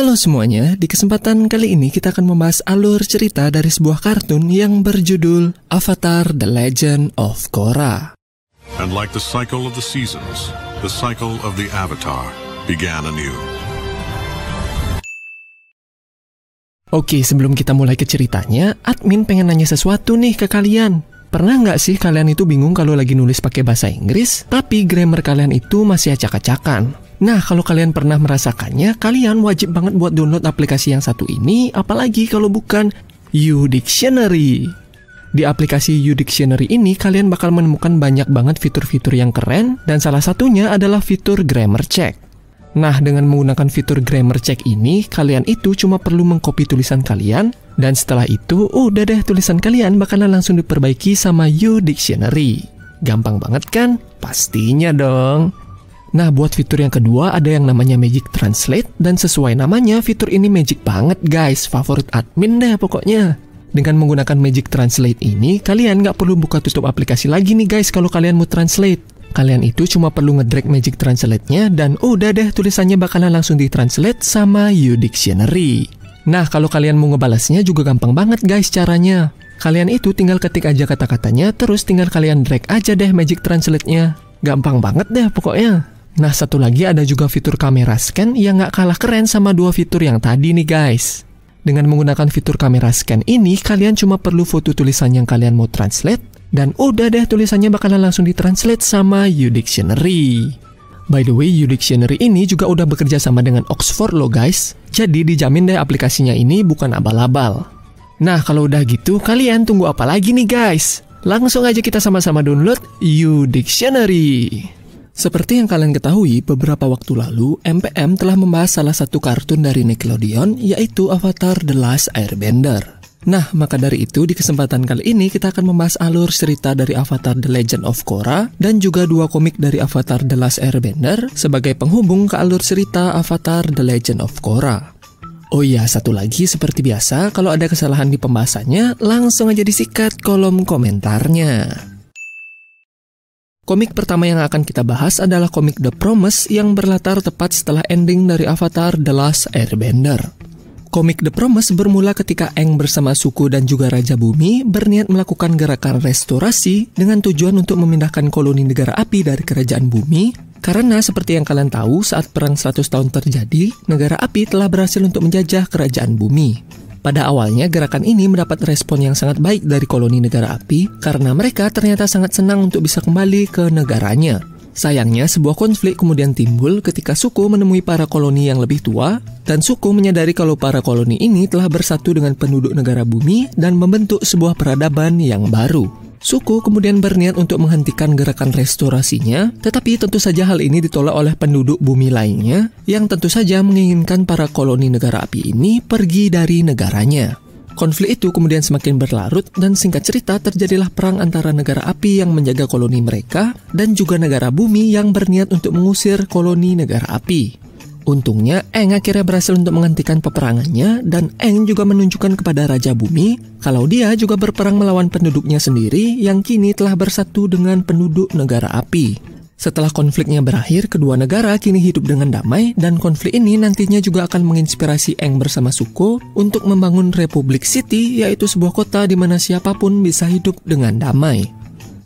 Halo semuanya, di kesempatan kali ini kita akan membahas alur cerita dari sebuah kartun yang berjudul Avatar The Legend of Korra. And like the cycle of the seasons, the cycle of the Avatar began anew. Oke, sebelum kita mulai ke ceritanya, admin pengen nanya sesuatu nih ke kalian. Pernah nggak sih kalian itu bingung kalau lagi nulis pakai bahasa Inggris, tapi grammar kalian itu masih acak-acakan? Nah, kalau kalian pernah merasakannya, kalian wajib banget buat download aplikasi yang satu ini, apalagi kalau bukan U-Dictionary. Di aplikasi U-Dictionary ini, kalian bakal menemukan banyak banget fitur-fitur yang keren, dan salah satunya adalah fitur grammar check. Nah, dengan menggunakan fitur grammar check ini, kalian itu cuma perlu mengcopy tulisan kalian, dan setelah itu, udah deh tulisan kalian bakalan langsung diperbaiki sama U-Dictionary. Gampang banget kan? Pastinya dong. Nah, buat fitur yang kedua ada yang namanya Magic Translate dan sesuai namanya fitur ini magic banget guys, favorit admin deh pokoknya. Dengan menggunakan Magic Translate ini, kalian nggak perlu buka tutup aplikasi lagi nih guys kalau kalian mau translate. Kalian itu cuma perlu ngedrag Magic Translate-nya dan udah deh tulisannya bakalan langsung ditranslate sama U-Dictionary. Nah, kalau kalian mau ngebalasnya juga gampang banget guys caranya. Kalian itu tinggal ketik aja kata-katanya, terus tinggal kalian drag aja deh Magic Translate-nya. Gampang banget deh pokoknya. Nah, satu lagi ada juga fitur kamera scan yang nggak kalah keren sama dua fitur yang tadi nih guys. Dengan menggunakan fitur kamera scan ini, kalian cuma perlu foto tulisan yang kalian mau translate, dan udah deh tulisannya bakalan langsung ditranslate sama U-Dictionary. By the way, U-Dictionary ini juga udah bekerja sama dengan Oxford loh guys, jadi dijamin deh aplikasinya ini bukan abal-abal. Nah, kalau udah gitu, kalian tunggu apa lagi nih guys? Langsung aja kita sama-sama download U-Dictionary. Seperti yang kalian ketahui, beberapa waktu lalu, MPM telah membahas salah satu kartun dari Nickelodeon, yaitu Avatar The Last Airbender. Nah, maka dari itu di kesempatan kali ini kita akan membahas alur cerita dari Avatar The Legend of Korra dan juga dua komik dari Avatar The Last Airbender sebagai penghubung ke alur cerita Avatar The Legend of Korra. Oh iya, satu lagi seperti biasa, kalau ada kesalahan di pembahasannya, langsung aja disikat kolom komentarnya. Komik pertama yang akan kita bahas adalah komik The Promise yang berlatar tepat setelah ending dari Avatar The Last Airbender. Komik The Promise bermula ketika Aang bersama suku dan juga Raja Bumi berniat melakukan gerakan restorasi dengan tujuan untuk memindahkan koloni negara api dari kerajaan bumi karena seperti yang kalian tahu saat perang 100 tahun terjadi, negara api telah berhasil untuk menjajah kerajaan bumi. Pada awalnya, gerakan ini mendapat respon yang sangat baik dari koloni negara api karena mereka ternyata sangat senang untuk bisa kembali ke negaranya. Sayangnya, sebuah konflik kemudian timbul ketika suku menemui para koloni yang lebih tua, dan suku menyadari kalau para koloni ini telah bersatu dengan penduduk negara bumi dan membentuk sebuah peradaban yang baru. Suku kemudian berniat untuk menghentikan gerakan restorasinya, tetapi tentu saja hal ini ditolak oleh penduduk bumi lainnya yang tentu saja menginginkan para koloni negara api ini pergi dari negaranya. Konflik itu kemudian semakin berlarut dan singkat cerita terjadilah perang antara negara api yang menjaga koloni mereka dan juga negara bumi yang berniat untuk mengusir koloni negara api. Untungnya, Eng akhirnya berhasil untuk menghentikan peperangannya dan Eng juga menunjukkan kepada Raja Bumi kalau dia juga berperang melawan penduduknya sendiri yang kini telah bersatu dengan penduduk negara api. Setelah konfliknya berakhir, kedua negara kini hidup dengan damai dan konflik ini nantinya juga akan menginspirasi Eng bersama Suko untuk membangun Republic City yaitu sebuah kota di mana siapa pun bisa hidup dengan damai.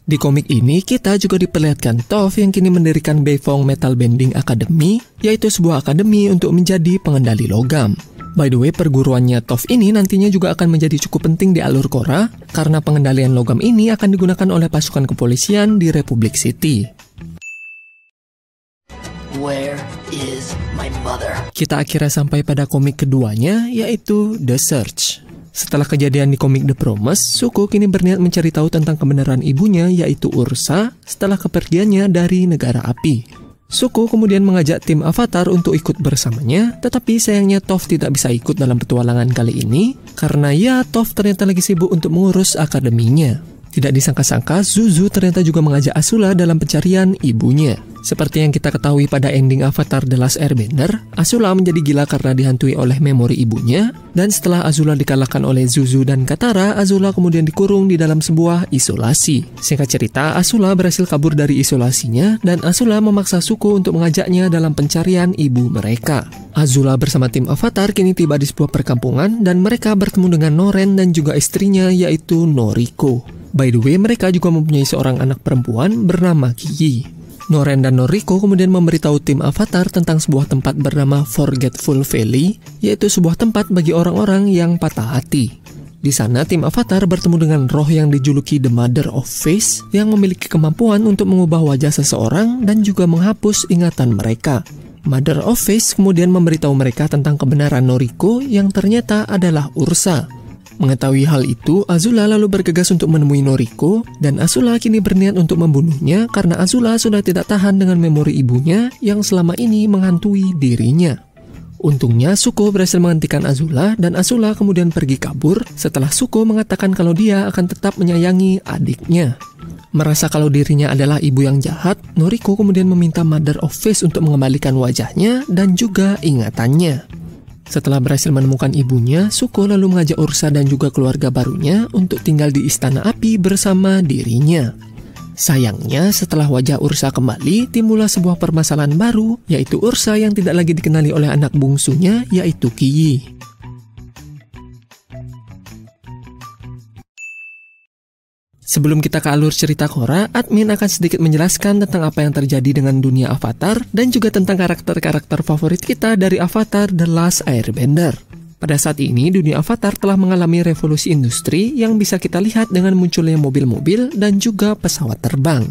Di komik ini, kita juga diperlihatkan Toph yang kini mendirikan Beifong Metal Bending Academy, yaitu sebuah akademi untuk menjadi pengendali logam. By the way, perguruannya Toph ini nantinya juga akan menjadi cukup penting di alur Korra, karena pengendalian logam ini akan digunakan oleh pasukan kepolisian di Republic City. Where is my mother? Kita akhirnya sampai pada komik keduanya, yaitu The Search. Setelah kejadian di komik The Promise, Suko kini berniat mencari tahu tentang kebenaran ibunya yaitu Ursa setelah kepergiannya dari negara api. Suko kemudian mengajak tim Avatar untuk ikut bersamanya, tetapi sayangnya Toph tidak bisa ikut dalam petualangan kali ini karena ya Toph ternyata lagi sibuk untuk mengurus akademinya. Tidak disangka-sangka, Zuzu ternyata juga mengajak Asula dalam pencarian ibunya. Seperti yang kita ketahui pada ending Avatar The Last Airbender, Azula menjadi gila karena dihantui oleh memori ibunya, dan setelah Azula dikalahkan oleh Zuzu dan Katara, Azula kemudian dikurung di dalam sebuah isolasi. Singkat cerita, Azula berhasil kabur dari isolasinya, dan Azula memaksa Suko untuk mengajaknya dalam pencarian ibu mereka. Azula bersama tim Avatar kini tiba di sebuah perkampungan, dan mereka bertemu dengan Noren dan juga istrinya yaitu Noriko. By the way, mereka juga mempunyai seorang anak perempuan bernama Kiyi. Noren dan Noriko kemudian memberitahu tim Avatar tentang sebuah tempat bernama Forgetful Valley, yaitu sebuah tempat bagi orang-orang yang patah hati. Di sana, tim Avatar bertemu dengan roh yang dijuluki The Mother of Face yang memiliki kemampuan untuk mengubah wajah seseorang dan juga menghapus ingatan mereka. Mother of Face kemudian memberitahu mereka tentang kebenaran Noriko yang ternyata adalah Ursa, Mengetahui hal itu, Azula lalu bergegas untuk menemui Noriko, dan Azula kini berniat untuk membunuhnya karena Azula sudah tidak tahan dengan memori ibunya yang selama ini menghantui dirinya. Untungnya Suko berhasil menghentikan Azula dan Azula kemudian pergi kabur setelah Suko mengatakan kalau dia akan tetap menyayangi adiknya. Merasa kalau dirinya adalah ibu yang jahat, Noriko kemudian meminta Mother of Face untuk mengembalikan wajahnya dan juga ingatannya. Setelah berhasil menemukan ibunya, Suko lalu mengajak Ursa dan juga keluarga barunya untuk tinggal di Istana Api bersama dirinya. Sayangnya, setelah wajah Ursa kembali, timbullah sebuah permasalahan baru, yaitu Ursa yang tidak lagi dikenali oleh anak bungsunya, yaitu Kiyi. Sebelum kita ke alur cerita Korra, admin akan sedikit menjelaskan tentang apa yang terjadi dengan dunia Avatar dan juga tentang karakter-karakter favorit kita dari Avatar The Last Airbender. Pada saat ini, dunia Avatar telah mengalami revolusi industri yang bisa kita lihat dengan munculnya mobil-mobil dan juga pesawat terbang.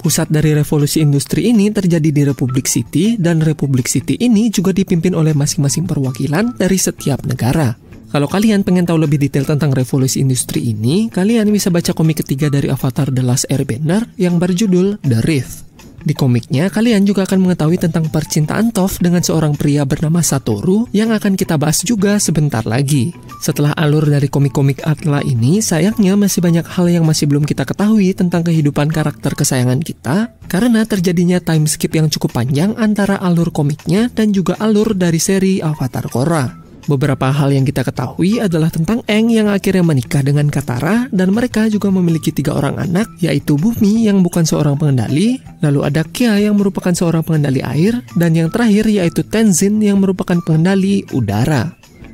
Pusat dari revolusi industri ini terjadi di Republic City dan Republic City ini juga dipimpin oleh masing-masing perwakilan dari setiap negara. Kalau kalian pengen tahu lebih detail tentang revolusi industri ini, kalian bisa baca komik ketiga dari Avatar The Last Airbender yang berjudul The Rift. Di komiknya, kalian juga akan mengetahui tentang percintaan Toph dengan seorang pria bernama Satoru yang akan kita bahas juga sebentar lagi. Setelah alur dari komik-komik Atla ini, sayangnya masih banyak hal yang masih belum kita ketahui tentang kehidupan karakter kesayangan kita, karena terjadinya time skip yang cukup panjang antara alur komiknya dan juga alur dari seri Avatar Korra. Beberapa hal yang kita ketahui adalah tentang Eng yang akhirnya menikah dengan Katara dan mereka juga memiliki tiga orang anak yaitu Bumi yang bukan seorang pengendali, lalu ada Kia yang merupakan seorang pengendali air, dan yang terakhir yaitu Tenzin yang merupakan pengendali udara.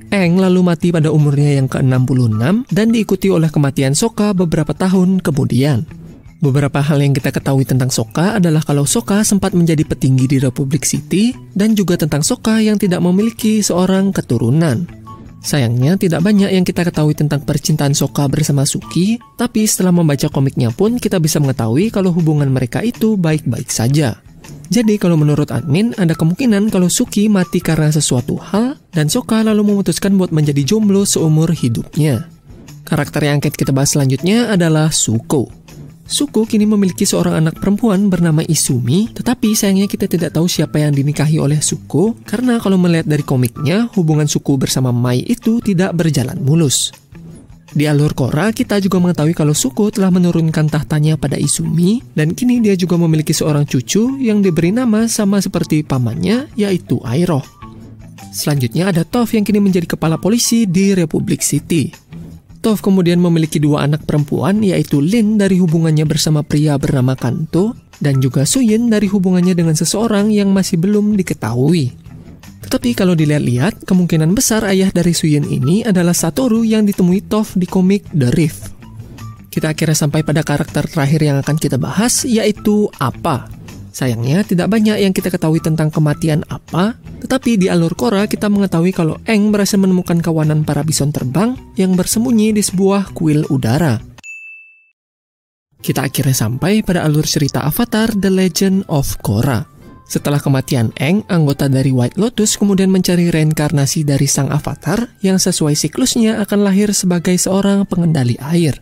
Eng lalu mati pada umurnya yang ke-66 dan diikuti oleh kematian Sokka beberapa tahun kemudian. Beberapa hal yang kita ketahui tentang Soka adalah kalau Soka sempat menjadi petinggi di Republic City dan juga tentang Soka yang tidak memiliki seorang keturunan. Sayangnya tidak banyak yang kita ketahui tentang percintaan Soka bersama Suki, tapi setelah membaca komiknya pun kita bisa mengetahui kalau hubungan mereka itu baik-baik saja. Jadi kalau menurut admin ada kemungkinan kalau Suki mati karena sesuatu hal dan Soka lalu memutuskan buat menjadi jomblo seumur hidupnya. Karakter yang akan kita bahas selanjutnya adalah Suko. Suku kini memiliki seorang anak perempuan bernama Isumi, tetapi sayangnya kita tidak tahu siapa yang dinikahi oleh Suku, karena kalau melihat dari komiknya, hubungan Suku bersama Mai itu tidak berjalan mulus. Di alur Korra, kita juga mengetahui kalau Suku telah menurunkan tahtanya pada Isumi, dan kini dia juga memiliki seorang cucu yang diberi nama sama seperti pamannya, yaitu Airoh. Selanjutnya ada Toph yang kini menjadi kepala polisi di Republic City. Tov kemudian memiliki dua anak perempuan yaitu Lin dari hubungannya bersama pria bernama Kanto dan juga Suyin dari hubungannya dengan seseorang yang masih belum diketahui. Tetapi kalau dilihat-lihat, kemungkinan besar ayah dari Suyin ini adalah Satoru yang ditemui Tov di komik The Rift. Kita akhirnya sampai pada karakter terakhir yang akan kita bahas, yaitu Apa. Sayangnya tidak banyak yang kita ketahui tentang kematian apa, tetapi di alur Korra kita mengetahui kalau Eng berhasil menemukan kawanan para bison terbang yang bersembunyi di sebuah kuil udara. Kita akhirnya sampai pada alur cerita Avatar The Legend of Korra. Setelah kematian Eng, anggota dari White Lotus kemudian mencari reinkarnasi dari sang avatar yang sesuai siklusnya akan lahir sebagai seorang pengendali air.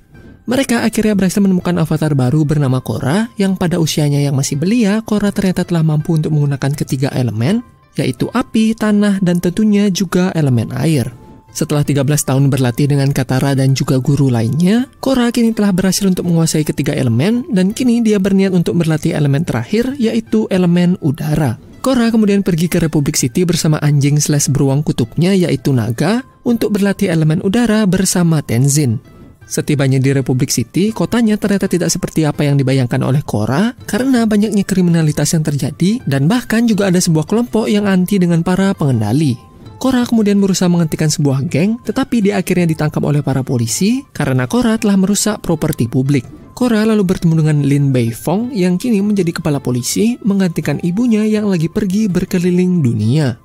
Mereka akhirnya berhasil menemukan avatar baru bernama Korra yang pada usianya yang masih belia, Korra ternyata telah mampu untuk menggunakan ketiga elemen, yaitu api, tanah, dan tentunya juga elemen air. Setelah 13 tahun berlatih dengan Katara dan juga guru lainnya, Korra kini telah berhasil untuk menguasai ketiga elemen dan kini dia berniat untuk berlatih elemen terakhir yaitu elemen udara. Korra kemudian pergi ke Republic City bersama anjing slash beruang kutubnya yaitu Naga untuk berlatih elemen udara bersama Tenzin. Setibanya di Republic City, kotanya ternyata tidak seperti apa yang dibayangkan oleh Korra karena banyaknya kriminalitas yang terjadi dan bahkan juga ada sebuah kelompok yang anti dengan para pengendali. Korra kemudian berusaha menghentikan sebuah geng, tetapi dia akhirnya ditangkap oleh para polisi karena Korra telah merusak properti publik. Korra lalu bertemu dengan Lin Beifong yang kini menjadi kepala polisi menggantikan ibunya yang lagi pergi berkeliling dunia.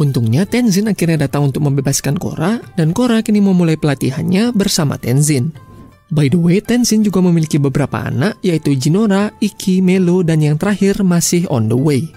Untungnya Tenzin akhirnya datang untuk membebaskan Korra dan Korra kini memulai pelatihannya bersama Tenzin. By the way, Tenzin juga memiliki beberapa anak yaitu Jinora, Iki, Melo, dan yang terakhir masih on the way.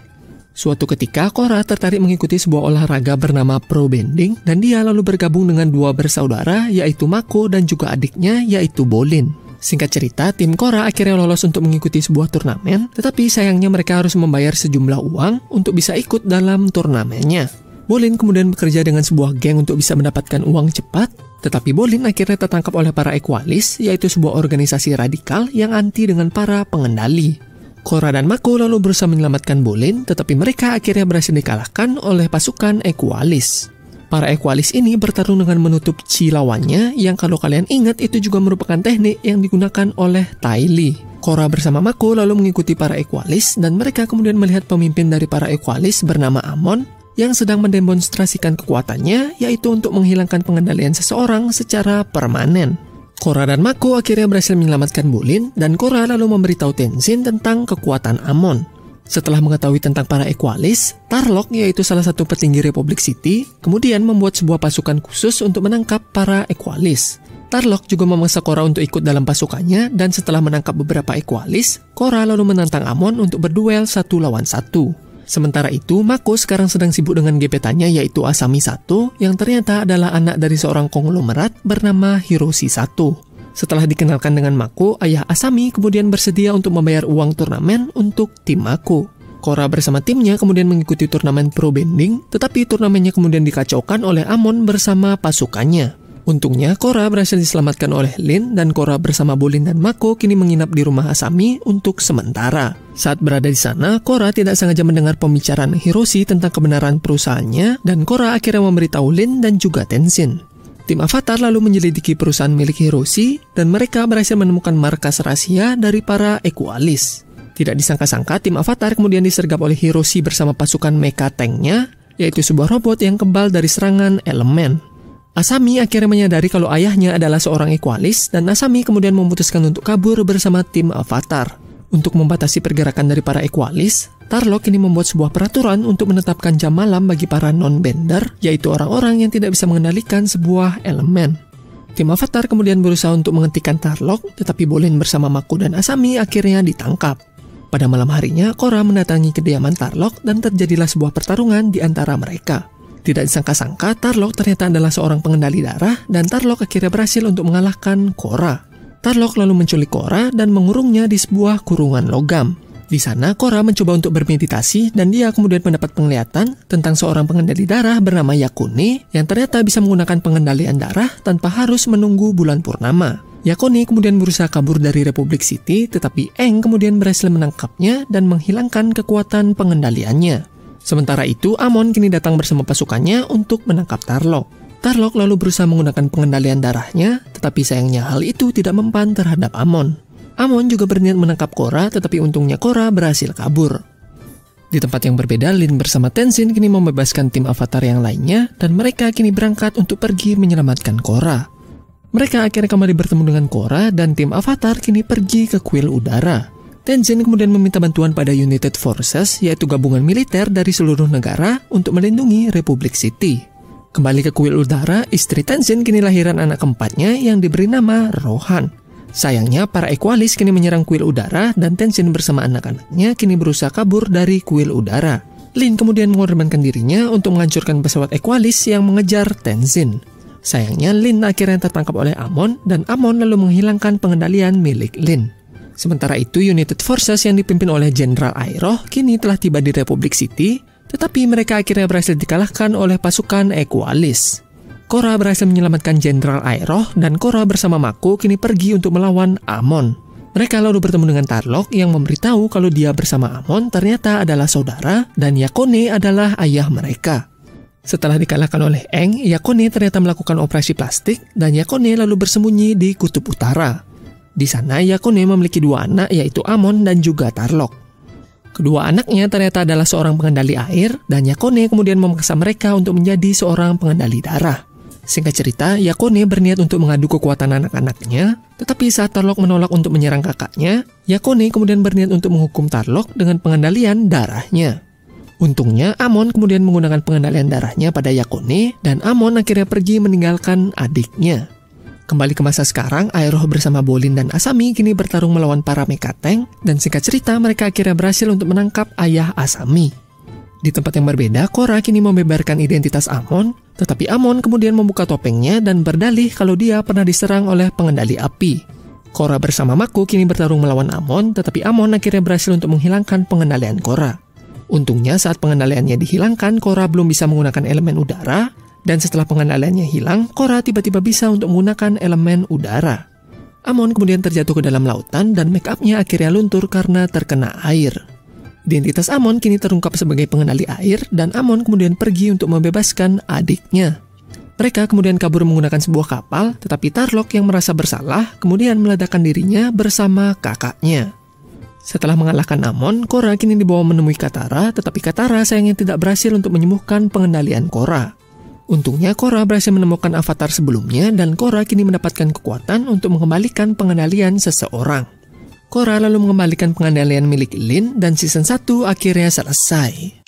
Suatu ketika, Korra tertarik mengikuti sebuah olahraga bernama pro bending dan dia lalu bergabung dengan dua bersaudara yaitu Mako dan juga adiknya yaitu Bolin. Singkat cerita, tim Korra akhirnya lolos untuk mengikuti sebuah turnamen, tetapi sayangnya mereka harus membayar sejumlah uang untuk bisa ikut dalam turnamennya. Bolin kemudian bekerja dengan sebuah geng untuk bisa mendapatkan uang cepat, tetapi Bolin akhirnya tertangkap oleh para Equalis, yaitu sebuah organisasi radikal yang anti dengan para pengendali. Korra dan Mako lalu berusaha menyelamatkan Bolin, tetapi mereka akhirnya berhasil dikalahkan oleh pasukan Equalis. Para Equalis ini bertarung dengan menutup chi lawannya yang kalau kalian ingat itu juga merupakan teknik yang digunakan oleh Tai Li. Korra bersama Mako lalu mengikuti para Equalis dan mereka kemudian melihat pemimpin dari para Equalis bernama Amon yang sedang mendemonstrasikan kekuatannya yaitu untuk menghilangkan pengendalian seseorang secara permanen. Korra dan Mako akhirnya berhasil menyelamatkan Bulin dan Korra lalu memberitahu Tenzin tentang kekuatan Amon. Setelah mengetahui tentang para Equalis, Tarlok yaitu salah satu petinggi Republik City, kemudian membuat sebuah pasukan khusus untuk menangkap para Equalis. Tarlok juga memaksa Korra untuk ikut dalam pasukannya dan setelah menangkap beberapa Equalis, Korra lalu menantang Amon untuk berduel satu lawan satu. Sementara itu, Mako sekarang sedang sibuk dengan gebetannya yaitu Asami Sato yang ternyata adalah anak dari seorang konglomerat bernama Hiroshi Sato. Setelah dikenalkan dengan Mako, ayah Asami kemudian bersedia untuk membayar uang turnamen untuk tim Mako. Korra bersama timnya kemudian mengikuti turnamen pro bending, tetapi turnamennya kemudian dikacaukan oleh Amon bersama pasukannya. Untungnya, Korra berhasil diselamatkan oleh Lin dan Korra bersama Bolin dan Mako kini menginap di rumah Asami untuk sementara. Saat berada di sana, Korra tidak sengaja mendengar pembicaraan Hiroshi tentang kebenaran perusahaannya dan Korra akhirnya memberitahu Lin dan juga Tenzin. Tim Avatar lalu menyelidiki perusahaan milik Hiroshi dan mereka berhasil menemukan markas rahasia dari para Equalis. Tidak disangka-sangka, tim Avatar kemudian disergap oleh Hiroshi bersama pasukan mecha tanknya, yaitu sebuah robot yang kebal dari serangan elemen. Asami akhirnya menyadari kalau ayahnya adalah seorang Equalis dan Asami kemudian memutuskan untuk kabur bersama tim Avatar. Untuk membatasi pergerakan dari para Equalis, Tarlok ini membuat sebuah peraturan untuk menetapkan jam malam bagi para non-bender, yaitu orang-orang yang tidak bisa mengendalikan sebuah elemen. Tim Avatar kemudian berusaha untuk menghentikan Tarlok, tetapi Bolin bersama Mako dan Asami akhirnya ditangkap. Pada malam harinya, Korra mendatangi kediaman Tarlok dan terjadilah sebuah pertarungan di antara mereka. Tidak disangka-sangka, Tarlok ternyata adalah seorang pengendali darah dan Tarlok akhirnya berhasil untuk mengalahkan Korra. Tarlok lalu menculik Korra dan mengurungnya di sebuah kurungan logam. Di sana, Korra mencoba untuk bermeditasi dan dia kemudian mendapat penglihatan tentang seorang pengendali darah bernama Yakuni yang ternyata bisa menggunakan pengendalian darah tanpa harus menunggu bulan purnama. Yakuni kemudian berusaha kabur dari Republik City, tetapi Eng kemudian berhasil menangkapnya dan menghilangkan kekuatan pengendaliannya. Sementara itu, Amon kini datang bersama pasukannya untuk menangkap Tarlok. Tarlok lalu berusaha menggunakan pengendalian darahnya, tetapi sayangnya hal itu tidak mempan terhadap Amon. Amon juga berniat menangkap Korra, tetapi untungnya Korra berhasil kabur. Di tempat yang berbeda, Lin bersama Tenzin kini membebaskan tim Avatar yang lainnya, dan mereka kini berangkat untuk pergi menyelamatkan Korra. Mereka akhirnya kembali bertemu dengan Korra, dan tim Avatar kini pergi ke kuil udara. Tenzin kemudian meminta bantuan pada United Forces, yaitu gabungan militer dari seluruh negara untuk melindungi Republik City. Kembali ke kuil udara, istri Tenzin kini lahiran anak keempatnya yang diberi nama Rohan. Sayangnya, para Equalis kini menyerang kuil udara dan Tenzin bersama anak-anaknya kini berusaha kabur dari kuil udara. Lin kemudian mengorbankan dirinya untuk menghancurkan pesawat Equalis yang mengejar Tenzin. Sayangnya, Lin akhirnya tertangkap oleh Amon dan Amon lalu menghilangkan pengendalian milik Lin. Sementara itu, United Forces yang dipimpin oleh Jenderal Airoh kini telah tiba di Republik City, tetapi mereka akhirnya berhasil dikalahkan oleh pasukan Equalis. Korra berhasil menyelamatkan Jenderal Aeroh dan Korra bersama Mako kini pergi untuk melawan Amon. Mereka lalu bertemu dengan Tarlok yang memberitahu kalau dia bersama Amon ternyata adalah saudara dan Yakone adalah ayah mereka. Setelah dikalahkan oleh Eng, Yakone ternyata melakukan operasi plastik dan Yakone lalu bersembunyi di kutub utara. Di sana Yakone memiliki dua anak yaitu Amon dan juga Tarlok. Kedua anaknya ternyata adalah seorang pengendali air dan Yakone kemudian memaksa mereka untuk menjadi seorang pengendali darah. Singkat cerita, Yakone berniat untuk mengadu kekuatan anak-anaknya, tetapi saat Tarlok menolak untuk menyerang kakaknya, Yakone kemudian berniat untuk menghukum Tarlok dengan pengendalian darahnya. Untungnya, Amon kemudian menggunakan pengendalian darahnya pada Yakone, dan Amon akhirnya pergi meninggalkan adiknya. Kembali ke masa sekarang, Aeroh bersama Bolin dan Asami kini bertarung melawan para Mekateng, dan singkat cerita mereka akhirnya berhasil untuk menangkap ayah Asami. Di tempat yang berbeda, Korra kini membeberkan identitas Amon, tetapi Amon kemudian membuka topengnya dan berdalih kalau dia pernah diserang oleh pengendali api. Korra bersama Mako kini bertarung melawan Amon, tetapi Amon akhirnya berhasil untuk menghilangkan pengendalian Korra. Untungnya saat pengendaliannya dihilangkan, Korra belum bisa menggunakan elemen udara, dan setelah pengendaliannya hilang, Korra tiba-tiba bisa untuk menggunakan elemen udara. Amon kemudian terjatuh ke dalam lautan dan make upnya akhirnya luntur karena terkena air. Identitas Amon kini terungkap sebagai pengendali air dan Amon kemudian pergi untuk membebaskan adiknya. Mereka kemudian kabur menggunakan sebuah kapal, tetapi Tarlok yang merasa bersalah kemudian meledakkan dirinya bersama kakaknya. Setelah mengalahkan Amon, Korra kini dibawa menemui Katara, tetapi Katara sayangnya tidak berhasil untuk menyembuhkan pengendalian Korra. Untungnya Korra berhasil menemukan avatar sebelumnya dan Korra kini mendapatkan kekuatan untuk mengembalikan pengendalian seseorang. Korra lalu mengembalikan pengendalian milik Lin dan season 1 akhirnya selesai.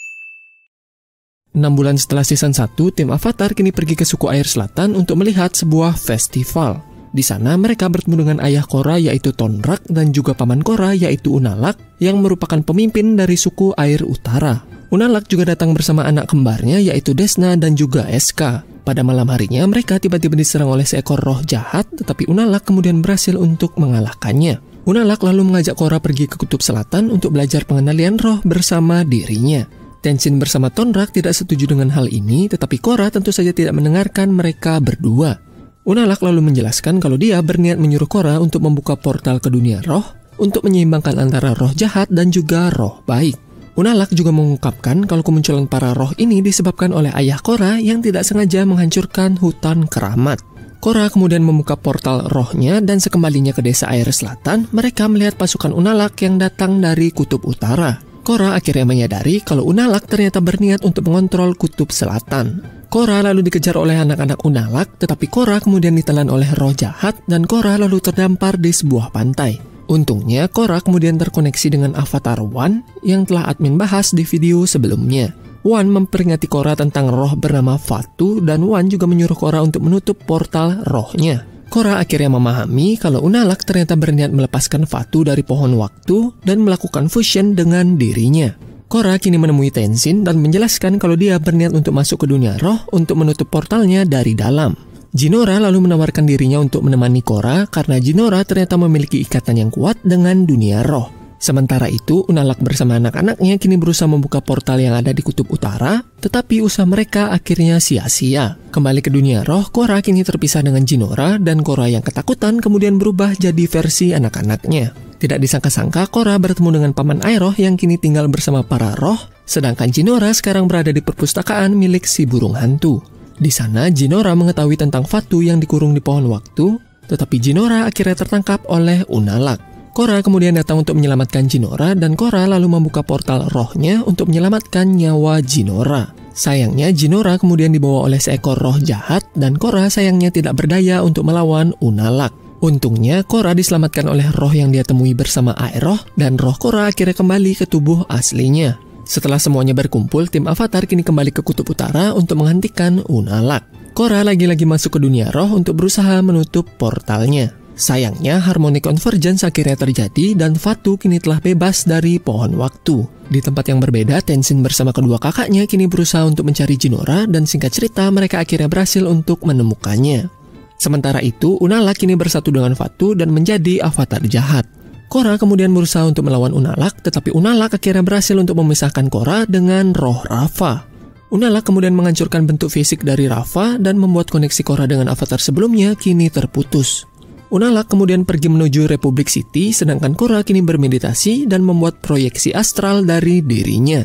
6 bulan setelah season 1, tim Avatar kini pergi ke suku air selatan untuk melihat sebuah festival. Di sana mereka bertemu dengan ayah Korra yaitu Tonrak dan juga paman Korra yaitu Unalak yang merupakan pemimpin dari suku air utara. Unalak juga datang bersama anak kembarnya yaitu Desna dan juga Eska. Pada malam harinya mereka tiba-tiba diserang oleh seekor roh jahat tetapi Unalak kemudian berhasil untuk mengalahkannya. Unalak lalu mengajak Korra pergi ke kutub selatan untuk belajar pengendalian roh bersama dirinya. Tenshin bersama Tonrak tidak setuju dengan hal ini, tetapi Korra tentu saja tidak mendengarkan mereka berdua. Unalak lalu menjelaskan kalau dia berniat menyuruh Korra untuk membuka portal ke dunia roh untuk menyeimbangkan antara roh jahat dan juga roh baik. Unalak juga mengungkapkan kalau kemunculan para roh ini disebabkan oleh ayah Korra yang tidak sengaja menghancurkan hutan keramat. Korra kemudian membuka portal rohnya dan sekembalinya ke desa air selatan, mereka melihat pasukan Unalak yang datang dari kutub utara. Korra akhirnya menyadari kalau Unalak ternyata berniat untuk mengontrol kutub selatan. Korra lalu dikejar oleh anak-anak Unalak, tetapi Korra kemudian ditelan oleh roh jahat dan Korra lalu terdampar di sebuah pantai. Untungnya, Korra kemudian terkoneksi dengan Avatar One yang telah admin bahas di video sebelumnya. Wan memperingati Korra tentang roh bernama Fatu dan Wan juga menyuruh Korra untuk menutup portal rohnya. Korra akhirnya memahami kalau Unalak ternyata berniat melepaskan Fatu dari pohon waktu dan melakukan fusion dengan dirinya. Korra kini menemui Tenzin dan menjelaskan kalau dia berniat untuk masuk ke dunia roh untuk menutup portalnya dari dalam. Jinora lalu menawarkan dirinya untuk menemani Korra karena Jinora ternyata memiliki ikatan yang kuat dengan dunia roh. Sementara itu, Unalak bersama anak-anaknya kini berusaha membuka portal yang ada di kutub utara, tetapi usaha mereka akhirnya sia-sia. Kembali ke dunia roh, Korra kini terpisah dengan Jinora, dan Korra yang ketakutan kemudian berubah jadi versi anak-anaknya. Tidak disangka-sangka, Korra bertemu dengan Paman Aeroh yang kini tinggal bersama para roh, sedangkan Jinora sekarang berada di perpustakaan milik si burung hantu. Di sana, Jinora mengetahui tentang Fatu yang dikurung di pohon waktu, tetapi Jinora akhirnya tertangkap oleh Unalak. Korra kemudian datang untuk menyelamatkan Jinora dan Korra lalu membuka portal rohnya untuk menyelamatkan nyawa Jinora. Sayangnya Jinora kemudian dibawa oleh seekor roh jahat dan Korra sayangnya tidak berdaya untuk melawan Unalak. Untungnya Korra diselamatkan oleh roh yang dia temui bersama Aeroh dan roh Korra akhirnya kembali ke tubuh aslinya. Setelah semuanya berkumpul, tim Avatar kini kembali ke Kutub Utara untuk menghentikan Unalak. Korra lagi-lagi masuk ke dunia roh untuk berusaha menutup portalnya. Sayangnya, harmoni convergence akhirnya terjadi dan Fatu kini telah bebas dari pohon waktu. Di tempat yang berbeda, Tenzin bersama kedua kakaknya kini berusaha untuk mencari Jinora dan singkat cerita mereka akhirnya berhasil untuk menemukannya. Sementara itu, Unalak kini bersatu dengan Fatu dan menjadi avatar jahat. Korra kemudian berusaha untuk melawan Unalak, tetapi Unalak akhirnya berhasil untuk memisahkan Korra dengan roh Rafa. Unalak kemudian menghancurkan bentuk fisik dari Rafa dan membuat koneksi Korra dengan avatar sebelumnya kini terputus. Unalak kemudian pergi menuju Republic City, sedangkan Korra kini bermeditasi dan membuat proyeksi astral dari dirinya.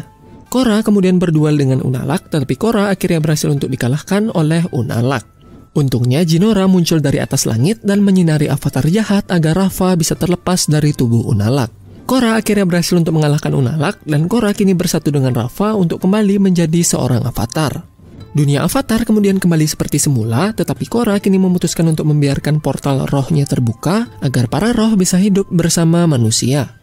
Korra kemudian berduel dengan Unalak, tetapi Korra akhirnya berhasil untuk dikalahkan oleh Unalak. Untungnya Jinora muncul dari atas langit dan menyinari avatar jahat agar Rafa bisa terlepas dari tubuh Unalak. Korra akhirnya berhasil untuk mengalahkan Unalak dan Korra kini bersatu dengan Rafa untuk kembali menjadi seorang avatar. Dunia avatar kemudian kembali seperti semula, tetapi Korra kini memutuskan untuk membiarkan portal rohnya terbuka agar para roh bisa hidup bersama manusia.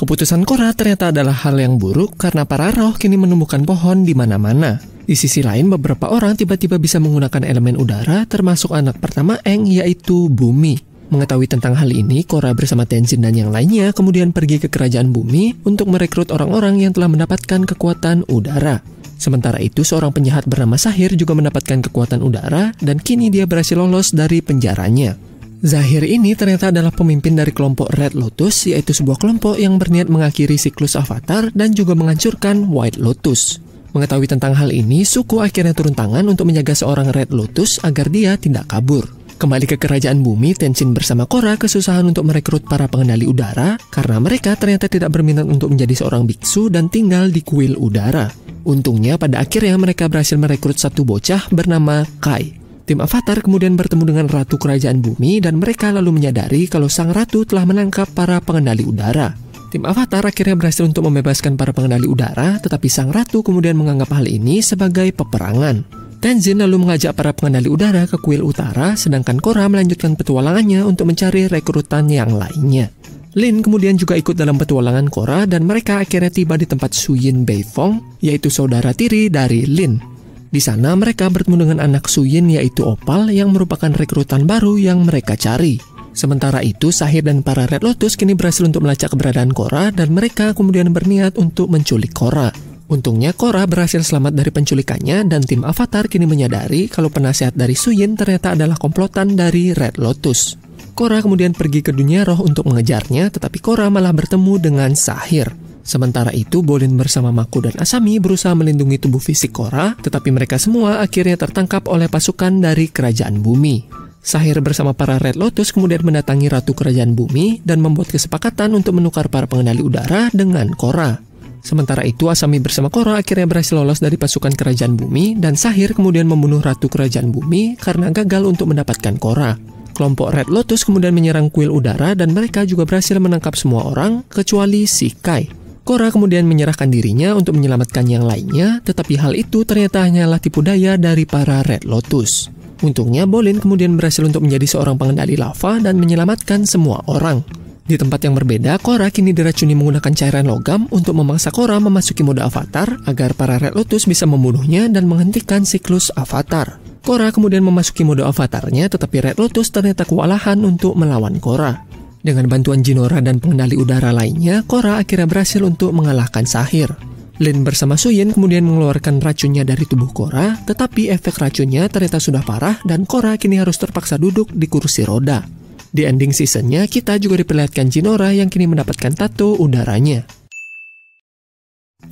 Keputusan Korra ternyata adalah hal yang buruk karena para roh kini menumbuhkan pohon di mana-mana. Di sisi lain, beberapa orang tiba-tiba bisa menggunakan elemen udara termasuk anak pertama Eng yaitu bumi. Mengetahui tentang hal ini, Korra bersama Tenzin dan yang lainnya kemudian pergi ke kerajaan bumi untuk merekrut orang-orang yang telah mendapatkan kekuatan udara. Sementara itu, seorang penjahat bernama Sahir juga mendapatkan kekuatan udara dan kini dia berhasil lolos dari penjaranya. Zahir ini ternyata adalah pemimpin dari kelompok Red Lotus, yaitu sebuah kelompok yang berniat mengakhiri siklus avatar dan juga menghancurkan White Lotus. Mengetahui tentang hal ini, suku akhirnya turun tangan untuk menjaga seorang Red Lotus agar dia tidak kabur. Kembali ke kerajaan bumi, Tenzin bersama Korra kesusahan untuk merekrut para pengendali udara karena mereka ternyata tidak berminat untuk menjadi seorang biksu dan tinggal di kuil udara. Untungnya pada akhirnya mereka berhasil merekrut satu bocah bernama Kai. Tim Avatar kemudian bertemu dengan Ratu Kerajaan Bumi dan mereka lalu menyadari kalau sang ratu telah menangkap para pengendali udara. Tim Avatar akhirnya berhasil untuk membebaskan para pengendali udara, tetapi sang ratu kemudian menganggap hal ini sebagai peperangan. Tenzin lalu mengajak para pengendali udara ke kuil utara, sedangkan Korra melanjutkan petualangannya untuk mencari rekrutan yang lainnya. Lin kemudian juga ikut dalam petualangan Korra dan mereka akhirnya tiba di tempat Suyin Beifong, yaitu saudara tiri dari Lin. Di sana mereka bertemu dengan anak Suyin yaitu Opal yang merupakan rekrutan baru yang mereka cari. Sementara itu, Sahir dan para Red Lotus kini berhasil untuk melacak keberadaan Korra dan mereka kemudian berniat untuk menculik Korra. Untungnya Korra berhasil selamat dari penculikannya dan tim Avatar kini menyadari kalau penasehat dari Suyin ternyata adalah komplotan dari Red Lotus. Korra kemudian pergi ke dunia roh untuk mengejarnya, tetapi Korra malah bertemu dengan Sahir. Sementara itu, Bolin bersama Maku dan Asami berusaha melindungi tubuh fisik Korra, tetapi mereka semua akhirnya tertangkap oleh pasukan dari Kerajaan Bumi. Sahir bersama para Red Lotus kemudian mendatangi Ratu Kerajaan Bumi dan membuat kesepakatan untuk menukar para pengendali udara dengan Korra. Sementara itu, Asami bersama Korra akhirnya berhasil lolos dari pasukan kerajaan bumi dan Sahir kemudian membunuh Ratu Kerajaan Bumi karena gagal untuk mendapatkan Korra. Kelompok Red Lotus kemudian menyerang kuil udara dan mereka juga berhasil menangkap semua orang kecuali si Kai. Korra kemudian menyerahkan dirinya untuk menyelamatkan yang lainnya, tetapi hal itu ternyata hanyalah tipu daya dari para Red Lotus. Untungnya Bolin kemudian berhasil untuk menjadi seorang pengendali lava dan menyelamatkan semua orang. Di tempat yang berbeda, Korra kini diracuni menggunakan cairan logam untuk memaksa Korra memasuki mode avatar agar para Red Lotus bisa membunuhnya dan menghentikan siklus avatar. Korra kemudian memasuki mode avatarnya tetapi Red Lotus ternyata kewalahan untuk melawan Korra. Dengan bantuan Jinora dan pengendali udara lainnya, Korra akhirnya berhasil untuk mengalahkan Sahir. Lin bersama Suyin kemudian mengeluarkan racunnya dari tubuh Korra, tetapi efek racunnya ternyata sudah parah dan Korra kini harus terpaksa duduk di kursi roda. Di ending seasonnya, kita juga diperlihatkan Jinora yang kini mendapatkan tato udaranya.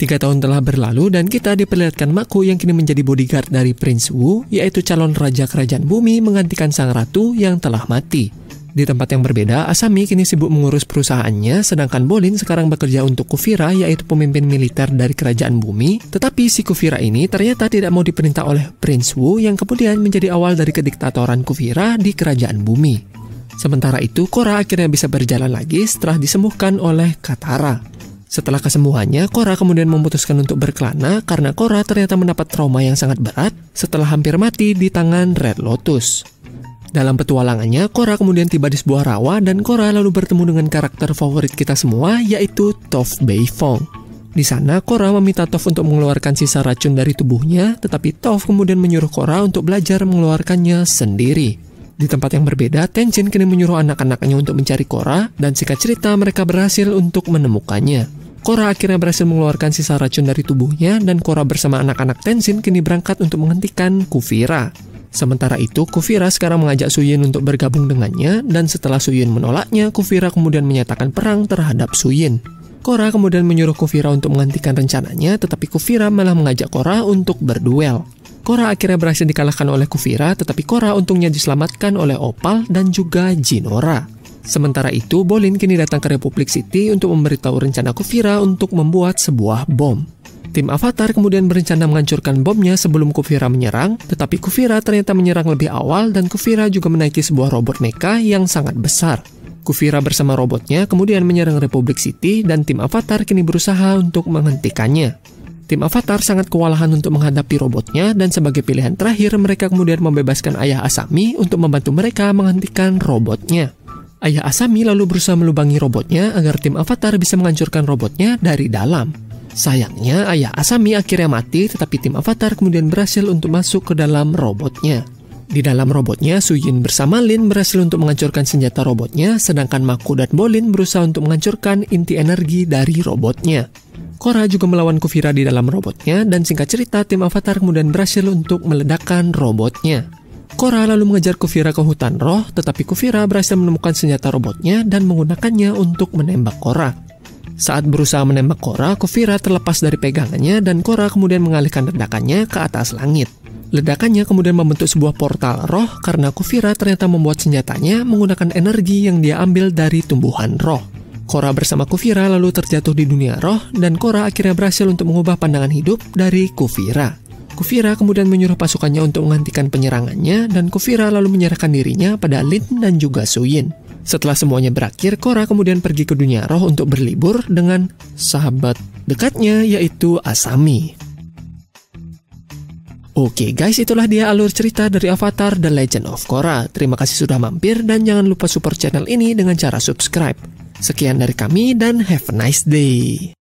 Tiga tahun telah berlalu dan kita diperlihatkan Maku yang kini menjadi bodyguard dari Prince Wu, yaitu calon raja kerajaan bumi menggantikan sang ratu yang telah mati. Di tempat yang berbeda, Asami kini sibuk mengurus perusahaannya, sedangkan Bolin sekarang bekerja untuk Kufira, yaitu pemimpin militer dari kerajaan bumi. Tetapi si Kufira ini ternyata tidak mau diperintah oleh Prince Wu yang kemudian menjadi awal dari kediktatoran Kufira di kerajaan bumi. Sementara itu, Korra akhirnya bisa berjalan lagi setelah disembuhkan oleh Katara. Setelah kesembuhannya, Korra kemudian memutuskan untuk berkelana karena Korra ternyata mendapat trauma yang sangat berat setelah hampir mati di tangan Red Lotus. Dalam petualangannya, Korra kemudian tiba di sebuah rawa dan Korra lalu bertemu dengan karakter favorit kita semua yaitu Toph Beifong. Di sana, Korra meminta Toph untuk mengeluarkan sisa racun dari tubuhnya, tetapi Toph kemudian menyuruh Korra untuk belajar mengeluarkannya sendiri. Di tempat yang berbeda, Tenzin kini menyuruh anak-anaknya untuk mencari Korra, dan singkat cerita mereka berhasil untuk menemukannya. Korra akhirnya berhasil mengeluarkan sisa racun dari tubuhnya, dan Korra bersama anak-anak Tenzin kini berangkat untuk menghentikan Kufira. Sementara itu, Kufira sekarang mengajak Suyin untuk bergabung dengannya, dan setelah Suyin menolaknya, Kufira kemudian menyatakan perang terhadap Suyin. Korra kemudian menyuruh Kufira untuk menghentikan rencananya, tetapi Kufira malah mengajak Korra untuk berduel. Korra akhirnya berhasil dikalahkan oleh Kufira, tetapi Korra untungnya diselamatkan oleh Opal dan juga Jinora. Sementara itu, Bolin kini datang ke Republic City untuk memberitahu rencana Kufira untuk membuat sebuah bom. Tim Avatar kemudian berencana menghancurkan bomnya sebelum Kufira menyerang, tetapi Kufira ternyata menyerang lebih awal dan Kufira juga menaiki sebuah robot mecha yang sangat besar. Kufira bersama robotnya kemudian menyerang Republic City dan tim Avatar kini berusaha untuk menghentikannya. Tim Avatar sangat kewalahan untuk menghadapi robotnya dan sebagai pilihan terakhir mereka kemudian membebaskan ayah Asami untuk membantu mereka menghentikan robotnya. Ayah Asami lalu berusaha melubangi robotnya agar tim Avatar bisa menghancurkan robotnya dari dalam. Sayangnya ayah Asami akhirnya mati tetapi tim Avatar kemudian berhasil untuk masuk ke dalam robotnya. Di dalam robotnya, Suyin bersama Lin berhasil untuk menghancurkan senjata robotnya, sedangkan Maku dan Bolin berusaha untuk menghancurkan inti energi dari robotnya. Korra juga melawan Kufira di dalam robotnya, dan singkat cerita tim Avatar kemudian berhasil untuk meledakkan robotnya. Korra lalu mengejar Kufira ke hutan roh, tetapi Kufira berhasil menemukan senjata robotnya dan menggunakannya untuk menembak Korra. Saat berusaha menembak Korra, Kufira terlepas dari pegangannya dan Korra kemudian mengalihkan ledakannya ke atas langit. Ledakannya kemudian membentuk sebuah portal roh karena Kufira ternyata membuat senjatanya menggunakan energi yang dia ambil dari tumbuhan roh. Korra bersama Kufira lalu terjatuh di dunia roh dan Korra akhirnya berhasil untuk mengubah pandangan hidup dari Kufira. Kufira kemudian menyuruh pasukannya untuk menghentikan penyerangannya dan Kufira lalu menyerahkan dirinya pada Lin dan juga Suyin. Setelah semuanya berakhir, Korra kemudian pergi ke dunia roh untuk berlibur dengan sahabat dekatnya yaitu Asami. Oke guys, itulah dia alur cerita dari Avatar The Legend of Korra. Terima kasih sudah mampir dan jangan lupa support channel ini dengan cara subscribe. Sekian dari kami dan have a nice day.